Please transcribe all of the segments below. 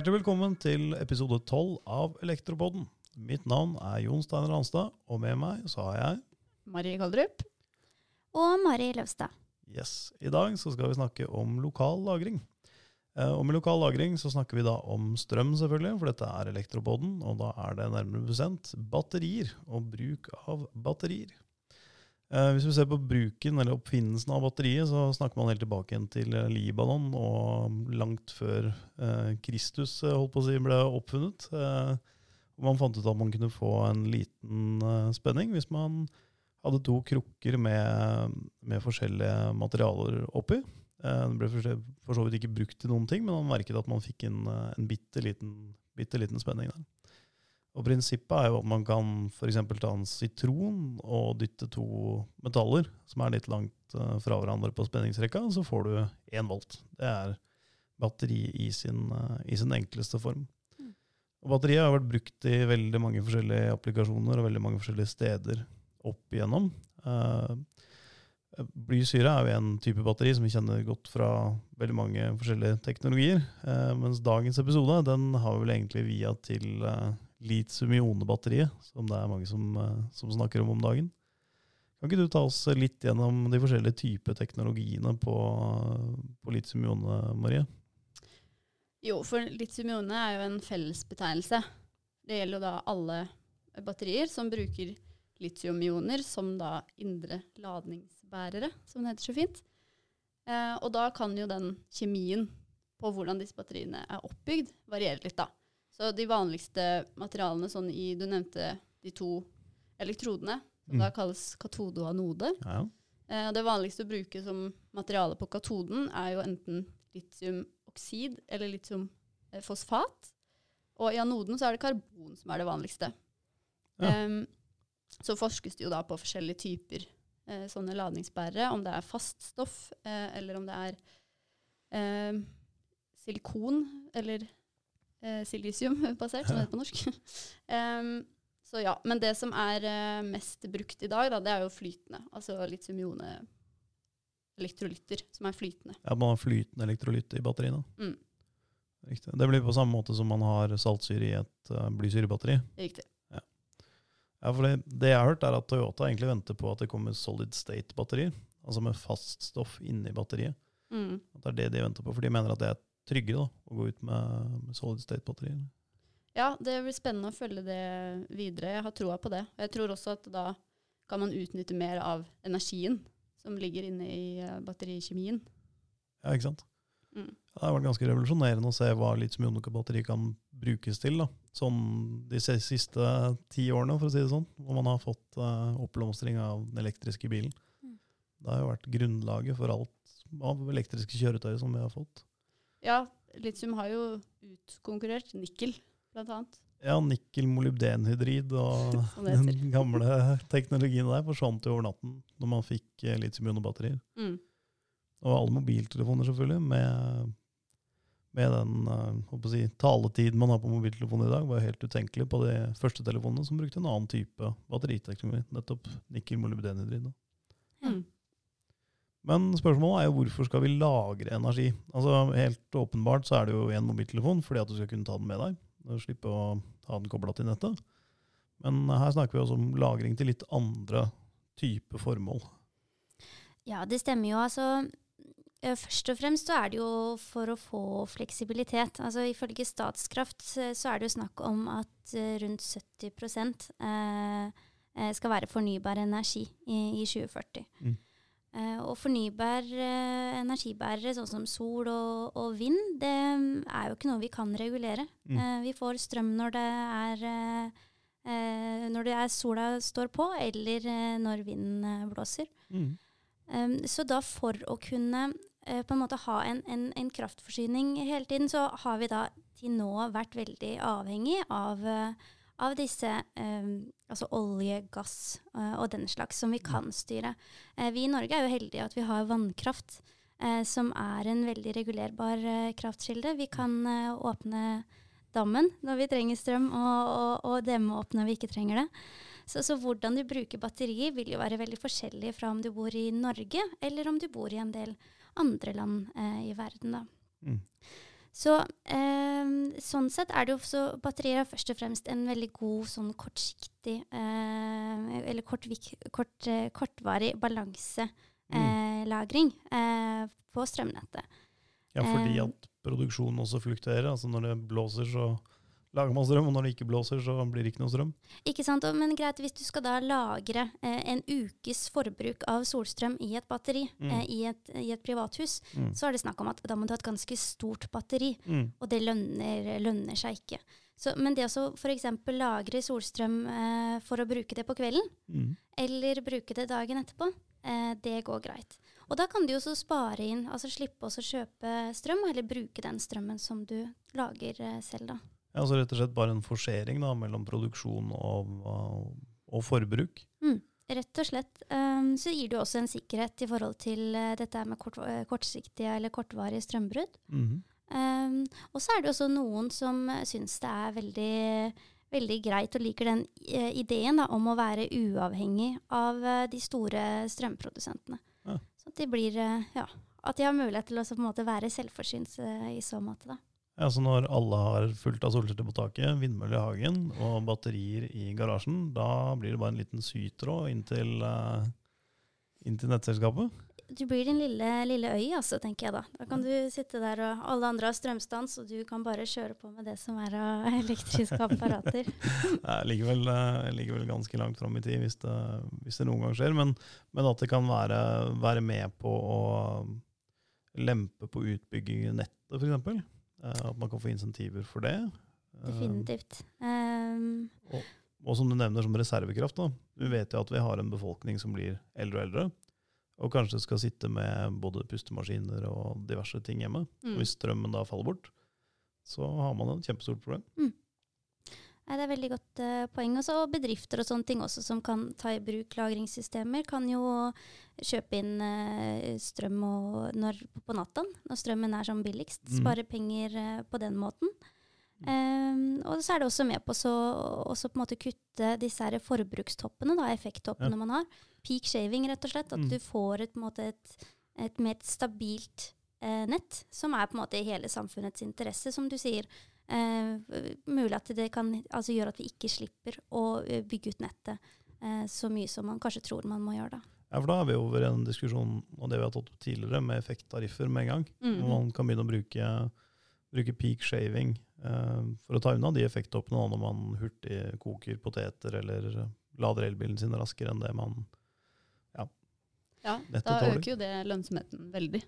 Hjertelig velkommen til episode 12 av Elektropodden. Mitt navn er Jon Steiner Hanstad, og med meg så har jeg Marie Kaldrup. Og Mari Løvstad. Yes. I dag så skal vi snakke om lokal lagring. Eh, og med lokal lagring så snakker vi da om strøm, selvfølgelig, for dette er Elektropodden, og da er det nærmere bestemt batterier og bruk av batterier. Eh, hvis vi ser på bruken eller oppfinnelsen av batteriet, så snakker man helt tilbake igjen til eh, Libanon og langt før eh, Kristus eh, holdt på å si, ble oppfunnet. Eh, man fant ut at man kunne få en liten eh, spenning hvis man hadde to krukker med, med forskjellige materialer oppi. Den ble for, så vidt ikke brukt til noen ting, men man merket at man fikk en, en bitte liten, bitte liten spenning der. Og Prinsippet er jo at man kan f.eks. ta en sitron og dytte to metaller som er litt langt uh, fra hverandre på spenningsrekka, så får du én volt. Det er batteri i sin, uh, i sin enkleste form. Mm. Og Batteriet har vært brukt i veldig mange forskjellige applikasjoner og veldig mange forskjellige steder opp igjennom. Uh, Blysyre er jo en type batteri som vi kjenner godt fra veldig mange forskjellige teknologier. mens dagens episode den har vi vel egentlig via til litium-ionebatteriet, som det er mange som, eh, som, snakker om om dagen. Kan ikke du ta oss litt gjennom de forskjellige typer teknologiene på, på litium-ione, Marie? Jo, for litium-ione er jo en fellesbetegnelse. Det gjelder jo da alle batterier som bruker litium-ioner som da indre ladningsbærere, som det heter så fint. Eh, og da kan jo den kjemien på hvordan disse batteriene er oppbygd, variere litt, da. Så de vanligste materialene sånn i Du nevnte de to elektrodene, som mm. da kalles katode og anode. Ja. Eh, det vanligste å bruke som materiale på katoden er jo enten litiumoksid eller litiumfosfat. Og i anoden så er det karbon som er det vanligste. Ja. Um, så forskes det jo da på forskjellige typer eh, sånne ladningsbærere, om det er faststoff, eh, eller om det er eh, silikon, eller eh, silisium-basert, som det heter på norsk. um, så ja, Men det som er uh, mest brukt i dag, da, det er jo flytende. Altså litium-ione elektrolytter som er flytende. Ja, Man har flytende elektrolytter i batteriene? Mm. Riktig. Det blir på samme måte som man har saltsyre i et uh, blysyrebatteri? Riktig. Ja. ja, for det, det, jeg har hørt, er at Toyota egentlig venter på at det kommer solid state-batterier. Altså med fast stoff inni batteriet. Mm. At det er det de venter på, for de mener at det er et tryggere da, å gå ut med, med solid state-batterier. Ja, det blir spennende å følge det videre. Jeg har troa på det. Jeg tror også at da kan man utnytte mer av energien som ligger inne i uh, batterikjemien. Ja, ikke sant. Mm. Det har vært ganske revolusjonerende å se hva litium-ionebatteri kan brukes til. da. Sånn de siste ti årene, for å si det sånn, hvor man har fått uh, oppblomstring av den elektriske bilen. Mm. Det har jo vært grunnlaget for alt av elektriske kjøretøy som vi har fått. Ja, litium har jo utkonkurrert nikkel, blant annet. Ja, nikkel-molybdenhydrid og den gamle teknologien der forsvant jo over natten når man fikk eh, litium-ionebatterier. Mm. Og alle mobiltelefoner, selvfølgelig, med, med den uh, si, taletiden man har på mobiltelefonen i dag, var helt utenkelig på de første telefonene som brukte en annen type batteriteknologi. Nettopp nikkel-molybdenhydrid. Mm. Men spørsmålet er jo hvorfor skal vi lagre energi? Altså Helt åpenbart så er det jo en mobiltelefon fordi at du skal kunne ta den med deg. Og slippe å ha den kobla til nettet. Men her snakker vi også om lagring til litt andre type formål. Ja, det stemmer jo. Altså, eh, først og fremst så er det jo for å få fleksibilitet. Altså Ifølge Statskraft så er det jo snakk om at eh, rundt 70 eh, skal være fornybar energi i 2040. Mm. Uh, og fornybar uh, energibærere, sånn som sol og, og, vind, det er jo ikke noe vi kan regulere. Mm. Uh, vi får strøm når det er når det er sola står på, eller når vinden blåser. Mm. Um, så da for å kunne på en måte ha en, en, en, kraftforsyning hele tiden, så har vi da til nå vært veldig avhengig av av disse eh, altså olje, gass eh, og den slags som vi kan styre. Eh, vi i Norge er jo heldige at vi har vannkraft, eh, som er en veldig regulerbar kraftkilde. Vi kan åpne dammen når vi trenger strøm, og, og, og demme opp når vi ikke trenger det. Så, så, hvordan du bruker batterier vil jo være veldig forskjellig fra om du bor i Norge, eller om du bor i en del andre land i verden. da. Mm. Så eh, sånn sett er det jo så batterier er først og fremst en veldig god sånn kortsiktig eh, Eller kort, kort, eh, kortvarig balanselagring eh, på strømnettet. Ja, fordi Eh. at produksjonen også fluktuerer. Altså når det blåser, så lager man strøm, og når det ikke blåser, så blir det ikke noe strøm. Ikke sant? Men greit, hvis du skal da lagre eh, en ukes forbruk av solstrøm i et batteri Mm. eh, i, et, i et privathus, Mm. så er det snakk om at da må du ha et ganske stort batteri. Mm. Og det lønner, lønner seg ikke. Så, men det å f.eks. lagre solstrøm eh, for å bruke det på kvelden, Mm. eller bruke det dagen etterpå, eh, det går greit. Og da kan du jo så spare inn, altså slippe å kjøpe strøm, eller bruke den strømmen som du lager eh, selv, da. Ja, altså rett og slett bare en forsering da, mellom produksjon og, og, og forbruk. Rett og slett. Um, så gir det også en sikkerhet i forhold til uh, dette med kort, eh, kortsiktige eller kortvarige strømbrudd. Mhm. Um, og så er det også noen som syns det er veldig, veldig greit og liker den uh, ideen da, om å være uavhengig av uh, de store strømprodusentene. Ja. Så at de blir ja, at de har mulighet til å være selvforsynt i så måte. da. Ja, så når alle har fullt av solceller på taket, vindmølle i hagen og batterier i garasjen, da blir det bare en liten sytråd inn til, eh, inn til nettselskapet. Du blir din lille, lille øy, altså, tenker jeg da. Da kan du sitte der, og alle andre har strømstans, og du kan bare kjøre på med det som er av elektriske apparater. Vel, eh, ligger vel ganske langt fram i tid hvis det, hvis det noen gang skjer, men, men at det kan være, være med på å lempe på utbygging i nettet, f.eks. At man kan få insentiver for det. Eh, Definitivt. Um, Og som du nevner som reservekraft, da. Vi vet jo at vi har en befolkning som blir eldre og eldre. Og kanskje skal sitte med både pustemaskiner og diverse ting hjemme. Mm. Og hvis strømmen da faller bort, så har man et kjempestort problem. Nei, det er veldig godt uh, poeng. Også, og bedrifter og sånne ting også som kan ta i bruk lagringssystemer, kan jo kjøpe inn uh, strøm og når, på natta, når strømmen er som billigst. Mm. Spare penger uh, på den måten. Um, og så er det også med på måte kutte disse her forbrukstoppene, da, effekttoppene Ja. man har. Peak shaving, rett og slett. At Mm. du får et, måte et, et mer stabilt nett, som er på en måte i hele samfunnets interesse, som du sier. Eh, mulig at det kan altså, gjøre at vi ikke slipper å eh, bygge ut nettet eh, så mye som man kanskje tror man må gjøre. da. Ja, for da er vi over i en diskusjon og det vi har tatt opp tidligere, med effekttariffer med en gang. Mm. Man kan begynne å bruke, bruke peak shaving eh, for å ta unna de effekttoppene når man hurtig koker poteter eller lader elbilen sin raskere enn det man Ja, Ja, da tåler. øker jo det lønnsomheten veldig.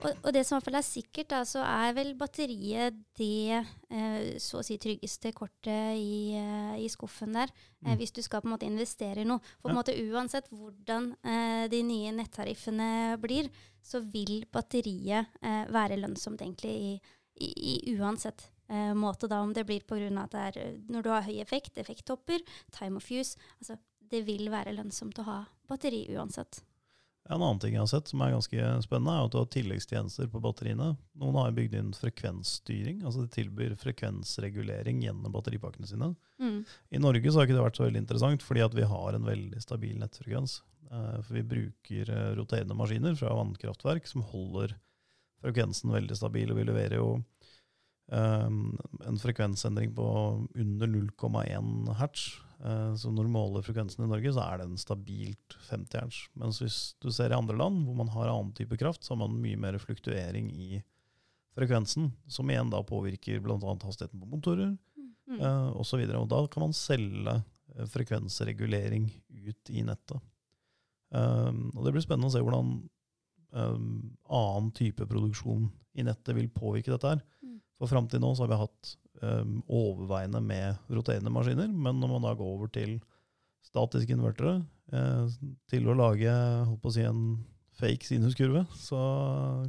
Og, og det som i hvert fall er sikkert, da, så er vel batteriet det eh, så å si tryggeste kortet i, eh, i skuffen der, eh, Mm. hvis du skal på en måte investere i noe. For på en Ja. måte uansett hvordan eh, de nye nettariffene blir, så vil batteriet eh, være lønnsomt egentlig i, i, i uansett eh, måte. Da, om det blir pga. at det er når du har høy effekt, effekttopper, time of use. Altså, det vil være lønnsomt å ha batteri uansett. En annen ting jeg har sett som er ganske spennende, er at du har tilleggstjenester på batteriene. Noen har bygd inn frekvensstyring, altså de tilbyr frekvensregulering gjennom batteripakkene sine. Mm. I Norge så har ikke det vært så veldig interessant, fordi at vi har en veldig stabil nettfrekvens. Eh, For vi bruker eh, roterende maskiner fra vannkraftverk som holder frekvensen veldig stabil, og vi leverer jo eh, en frekvensendring på under 0,1 hertz. Eh, Så når du måler frekvensen i Norge, så er den stabilt 50 hertz. Mens hvis du ser i andre land, hvor man har annen type kraft, så har man mye mer fluktuering i frekvensen, som igjen da påvirker bl.a. hastigheten på motorer, Mm. osv. og så videre. Og da kan man selge eh, frekvensregulering ut i nettet. Um, og det blir spennende å se hvordan um, annen type produksjon i nettet vil påvirke dette her. Mm. For fram til nå så har vi hatt um, overveiende med roterende maskiner, men når man da går over til statiske invertere, eh, til å lage holdt på å si, en fake sinuskurve, så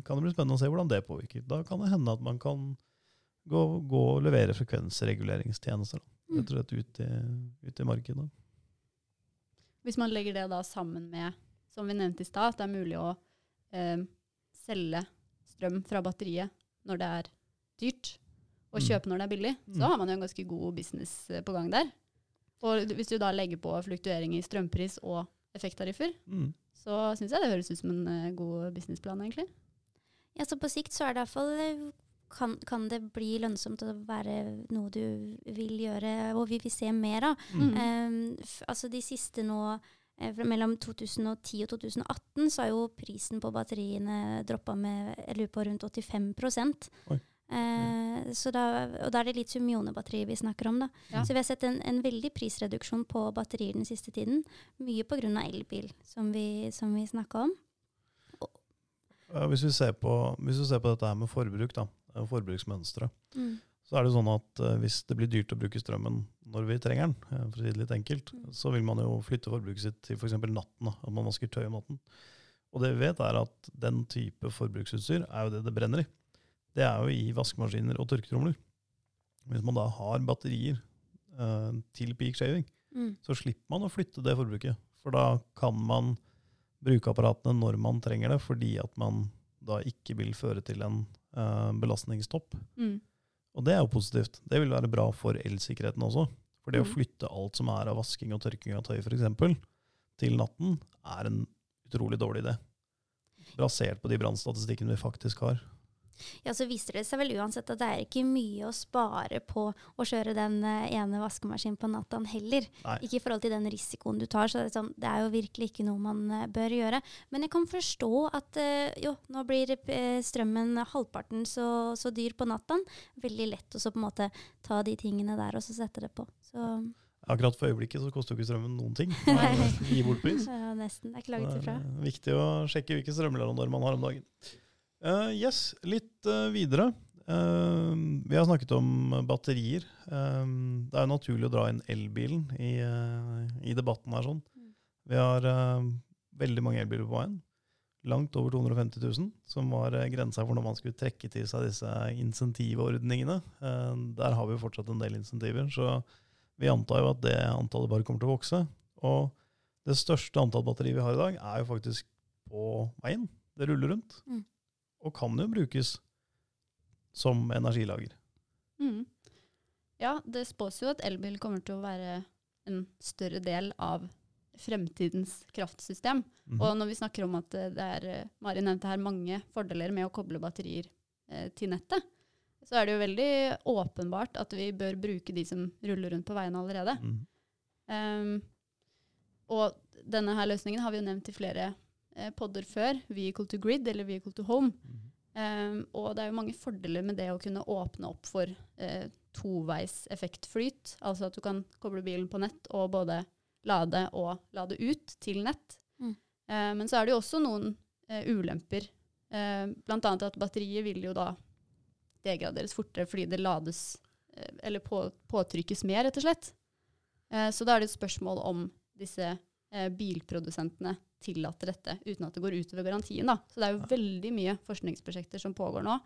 kan det bli spennende å se hvordan det påvirker. Da kan det hende at man kan gå, gå og levere frekvensreguleringstjenester. Mm. Rett og slett ut i, ut i markedet. Hvis man legger det da sammen med, som vi nevnte i stad, at det er mulig å eh, selge strøm fra batteriet når det er dyrt, og Mm. kjøpe når det er billig, Mm. så har man jo en ganske god business eh, på gang der. Og hvis du da legger på fluktuering i strømpris og effekttariffer, Mm. så syns jeg det høres ut som en eh, god businessplan, egentlig. Ja, så på sikt så er det i hvert fall eh, kan, kan det bli lønnsomt å være noe du vil gjøre, og vi vil se mer av. Mm. Um, altså de siste nå mellom 2010 og 2018 så har jo prisen på batteriene droppa med jeg lurer på rundt 85 Oi. Eh, så da, Og da er det litium-ionebatterier vi snakker om. da. Ja. Så vi har sett en, en veldig prisreduksjon på batterier den siste tiden. Mye pga. elbil, som vi, som vi snakka om. Ja, Hvis vi, ser på, hvis vi ser på dette her med forbruk, da, og forbruksmønsteret, Mm. så er det sånn at uh, hvis det blir dyrt å bruke strømmen når vi trenger den, eh, for å si det litt enkelt, Mm. så vil man jo flytte forbruket sitt til f.eks. natten. Da, at man vasker tøy om natten. Og det vi vet, er at den type forbruksutstyr er jo det det brenner i. Det er jo i vaskemaskiner og tørketromler. Hvis man da har batterier eh, til peak shaving, Mm. så slipper man å flytte det forbruket. For da kan man bruke apparatene når man trenger det, fordi at man da ikke vil føre til en eh, belastningstopp. Mm. Og det er jo positivt. Det vil være bra for elsikkerheten også. For det å Mm. flytte alt som er av vasking og tørking av tøy f.eks., til natten, er en utrolig dårlig idé. Basert på de brannstatistikkene vi faktisk har. Ja, så viser det seg vel uansett at det er ikke mye å spare på å kjøre den eh, ene vaskemaskinen på natta heller. Nei. Ikke i forhold til den risikoen du tar. så Det er, sånn, det er jo virkelig ikke noe man eh, bør gjøre. Men jeg kan forstå at eh, jo, nå blir strømmen halvparten så, så dyr på natta. Veldig lett å så på en måte ta de tingene der og så sette det på. Så Akkurat for øyeblikket så koster jo ikke strømmen noen ting. Gi bort pris. ja, nesten. Det er ikke laget ifra. viktig å sjekke hvilke strømleverandører man har om dagen. Eh, yes, litt uh, videre. Uh, vi har snakket om batterier. Det er jo naturlig å dra inn elbilen i, i debatten her. sånn. Mm. Vi har veldig mange elbiler på veien. Langt over 250 000, som var grensa for når man skulle trekke til seg disse insentivordningene. Der har vi jo fortsatt en del insentiver, så vi antar jo at det antallet bare kommer til å vokse. Og det største antall batterier vi har i dag, er jo faktisk på veien. Det ruller rundt. Mm. Og kan jo brukes som energilager. Mm. Ja, det spås jo at elbil kommer til å være en større del av fremtidens kraftsystem. Mhm. Og når vi snakker om at eh, det er eh, Mari nevnte her mange fordeler med å koble batterier eh, til nettet, så er det jo veldig åpenbart at vi bør bruke de som ruller rundt på veiene allerede. Mm. Um, og denne her løsningen har vi jo nevnt i flere podder før. Vehicle to grid eller vehicle to home. Mhm. Um, og det er jo mange fordeler med det å kunne åpne opp for uh, toveis effektflyt. Altså at du kan koble bilen på nett og både lade og lade ut til nett. Mm. Uh, men så er det jo også noen uh, ulemper. Uh, blant annet at batteriet vil jo da degraderes fortere fordi det lades eh, eller på, påtrykkes mer, rett og slett. Eh, så da er det et spørsmål om disse eh, bilprodusentene tillater dette uten at det går utover garantien. Da. Så det er jo veldig mye forskningsprosjekter som pågår nå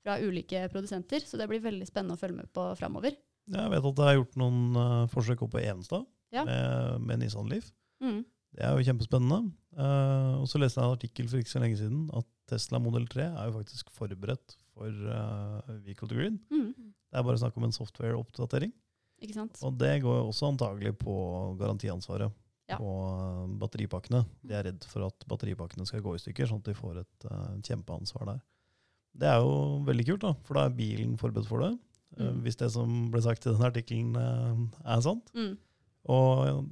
fra ulike produsenter, så det blir veldig spennende å følge med på framover. Jeg vet at det er gjort noen uh, forsøk oppe på Evenstad Ja. med, med Nissan Leaf. Mm. Det er jo kjempespennende. Uh, og så leste jeg en artikkel for ikke så lenge siden at Tesla Model 3 er jo faktisk forberedt for uh, Vehicle to Grid. Mm. Det er bare snakk om en software-oppdatering. Ikke sant? Og det går jo også antagelig på garantiansvaret Ja. på eh, batteripakkene. De er redd for at batteripakkene skal gå i stykker, sånn at de får et uh, kjempeansvar der. Det er jo veldig kult, da, for da er bilen forberedt for det. Mm. Uh, hvis det som ble sagt i den artikkelen uh, er sant. Mm. Og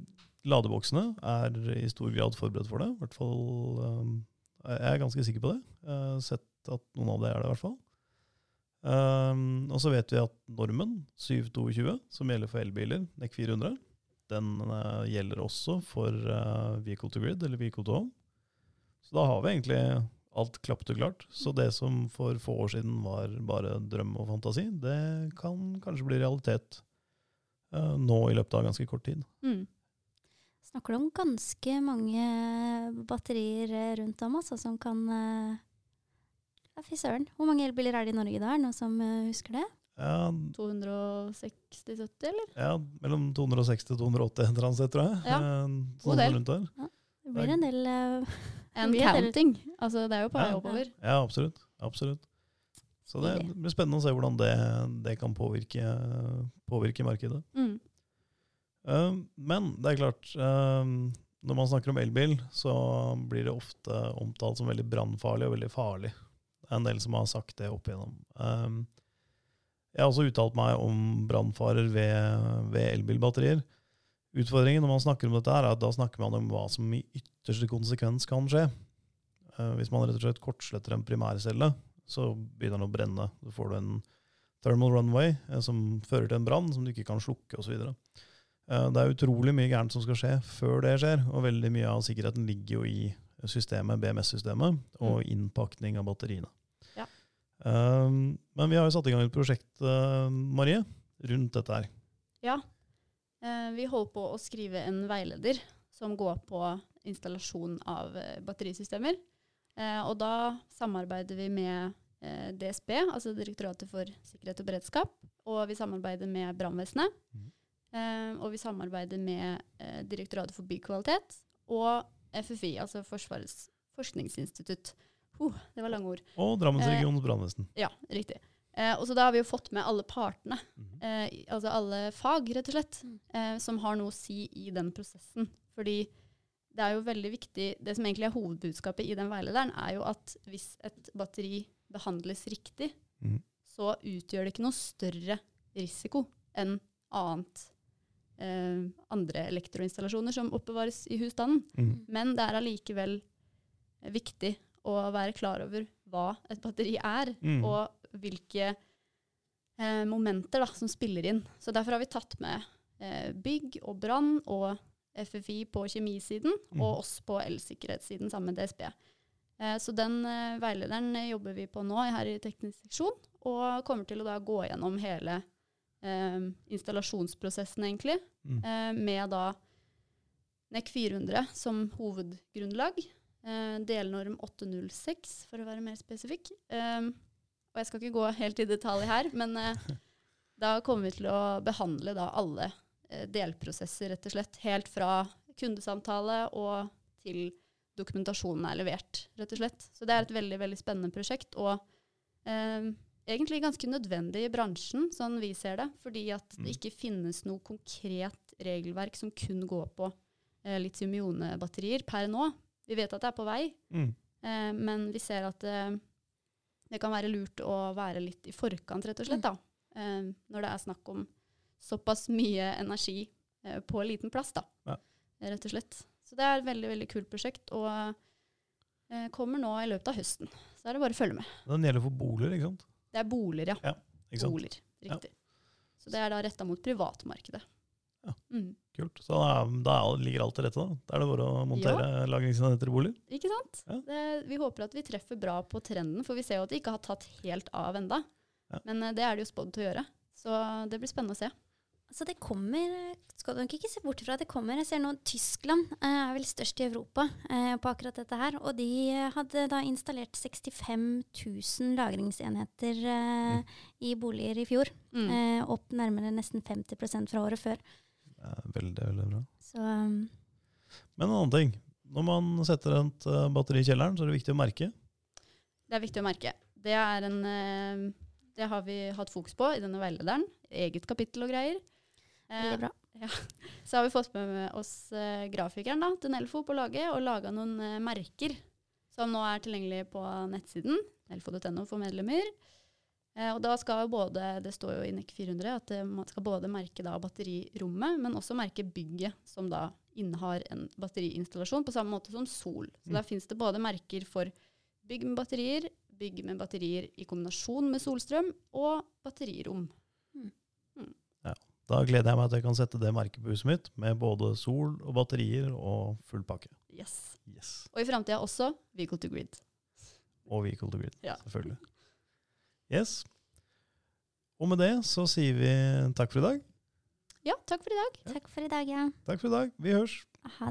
ladeboksene er i stor grad forberedt for det. I hvert fall eh, Jeg er ganske sikker på det. Uh, sett at noen av det er det, i hvert fall. Um, og så vet vi at normen 722, som gjelder for elbiler, NEC 400, den uh, gjelder også for uh, Vehicle to Grid eller Vehicle to Home. Så da har vi egentlig alt klappet og klart. Så det som for få år siden var bare drøm og fantasi, det kan kanskje bli realitet uh, nå i løpet av ganske kort tid. Mm. Snakker du om ganske mange batterier rundt om altså, som kan Ja, fy søren. Hvor mange elbiler er det i Norge da? Er det noen som husker det? Ja, 260-70, eller? ja mellom 260 og 280 et eller annet sted, tror jeg. Ja, Eh, god sånn del. rundt der. Det blir en del uh, And counting. Altså, det er jo på vei Ja. oppover. Ja, absolutt. absolutt. Så det blir spennende å se hvordan det, det kan påvirke, påvirke markedet. Mm. Uh, men det er klart, uh, når man snakker om elbil, så blir det ofte omtalt som veldig brannfarlig og veldig farlig. Det er en del som har sagt det opp igjennom. Um, jeg har også uttalt meg om brannfarer ved, ved elbilbatterier. Utfordringen når man snakker om dette, er at da snakker man om hva som i ytterste konsekvens kan skje. Uh, hvis man rett og slett kortsletter en primærcelle, så begynner den å brenne. Så får du en thermal runway eh, som fører til en brann som du ikke kan slukke osv. Uh, det er utrolig mye gærent som skal skje før det skjer, og veldig mye av sikkerheten ligger jo i systemet, BMS-systemet, og innpakning av batteriene. Um, men vi har jo satt i gang et prosjekt, uh, Marie, rundt dette her. Ja. Eh, vi holder på å skrive en veileder som går på installasjon av eh, batterisystemer. Eh, og da samarbeider vi med eh, DSB, altså Direktoratet for sikkerhet og beredskap, og vi samarbeider med brannvesenet. Mm. Eh, og vi samarbeider med eh, Direktoratet for bykvalitet og FFI, altså Forsvarets forskningsinstitutt. Uh, det var lange ord. Og Drammensregionens brannvesen. Ja, riktig. Eh, og så da har vi jo fått med alle partene, Mhm. eh, altså alle fag, rett og slett, Mm. eh, som har noe å si i den prosessen. Fordi det er jo veldig viktig Det som egentlig er hovedbudskapet i den veilederen, er jo at hvis et batteri behandles riktig, Mhm. så utgjør det ikke noe større risiko enn annet eh, andre elektroinstallasjoner som oppbevares i husstanden. Mm. Men det er allikevel viktig å være klar over hva et batteri er, mm. og hvilke eh, momenter da, som spiller inn. Så derfor har vi tatt med eh, bygg og brann og FFI på kjemisiden, mm. og oss på elsikkerhetssiden sammen med DSB. Eh, så den eh, veilederen jobber vi på nå her i teknisk seksjon, og kommer til å da gå gjennom hele eh, installasjonsprosessen, egentlig, mm. eh, med da NEC 400 som hovedgrunnlag. Eh, delnorm 806, for å være mer spesifikk. Eh, og jeg skal ikke gå helt i detalj her, men eh, da kommer vi til å behandle da alle delprosesser, rett og slett. Helt fra kundesamtale og til dokumentasjonen er levert, rett og slett. Så det er et veldig, veldig spennende prosjekt. og egentlig ganske nødvendig i bransjen, sånn vi ser det. Fordi at Mm. det ikke finnes noe konkret regelverk som kun går på eh, litium-ione-batterier per nå. Vi vet at det er på vei, mm. eh, men vi ser at eh, det kan være lurt å være litt i forkant, rett og slett, da. Eh, når det er snakk om såpass mye energi eh, på liten plass, da. Ja. Rett og slett. Så det er et veldig, veldig kult prosjekt, og eh, kommer nå i løpet av høsten. Så er det bare å følge med. Den gjelder for boliger, ikke sant? Det er boliger, ja. Sant? Boliger, riktig. Så det er da retta mot privatmarkedet. Ja. Mm. Kult. Så da, da ligger alt til rette, da. Da er det bare å montere lagringsenheter i boliger. Ikke sant? Ja. Det, vi håper at vi treffer bra på trenden, for vi ser jo at det ikke har tatt helt av enda. Ja. Men eh, det er det jo spådd til å gjøre. Så det blir spennende å se. Så det kommer, skal du nok ikke se bort fra at det kommer. Jeg ser nå Tyskland eh, er vel størst i Europa eh, på akkurat dette her. Og de hadde da installert 65 000 lagringsenheter eh, i boliger i fjor. Mm. Eh, opp nærmere nesten 50% fra året før. Er veldig, veldig bra. Så um, Men en annen ting. Når man setter et eh, batteri i kjelleren, så er det viktig å merke. Det er viktig å merke. Det, er en, eh, det har vi hatt fokus på i denne veilederen. Eget kapittel og greier. Eh, veldig bra. Så har vi fått med oss eh, grafikeren da, til Nelfo på laget og laga noen eh, merker som nå er tilgjengelige på nettsiden. Nelfo.no for medlemmer. Eh, og da skal jo både, Det står jo i NEC 400 at eh, man skal både merke da batterirommet, men også merke bygget som da innehar en batteriinstallasjon, på samme måte som Sol. Så Mm. Da fins det både merker for bygg med batterier, bygg med batterier i kombinasjon med solstrøm, og batterirom. Da gleder jeg meg til jeg kan sette det merket på huset mitt, med både sol og batterier og full pakke. Yes. Yes. Og i framtida også vehicle to grid. Og vehicle to grid, Ja. selvfølgelig. Yes. Og med det så sier vi takk for i dag. Ja, takk for i dag. Takk for i dag, ja. Takk for i dag. Vi hørs. Ha det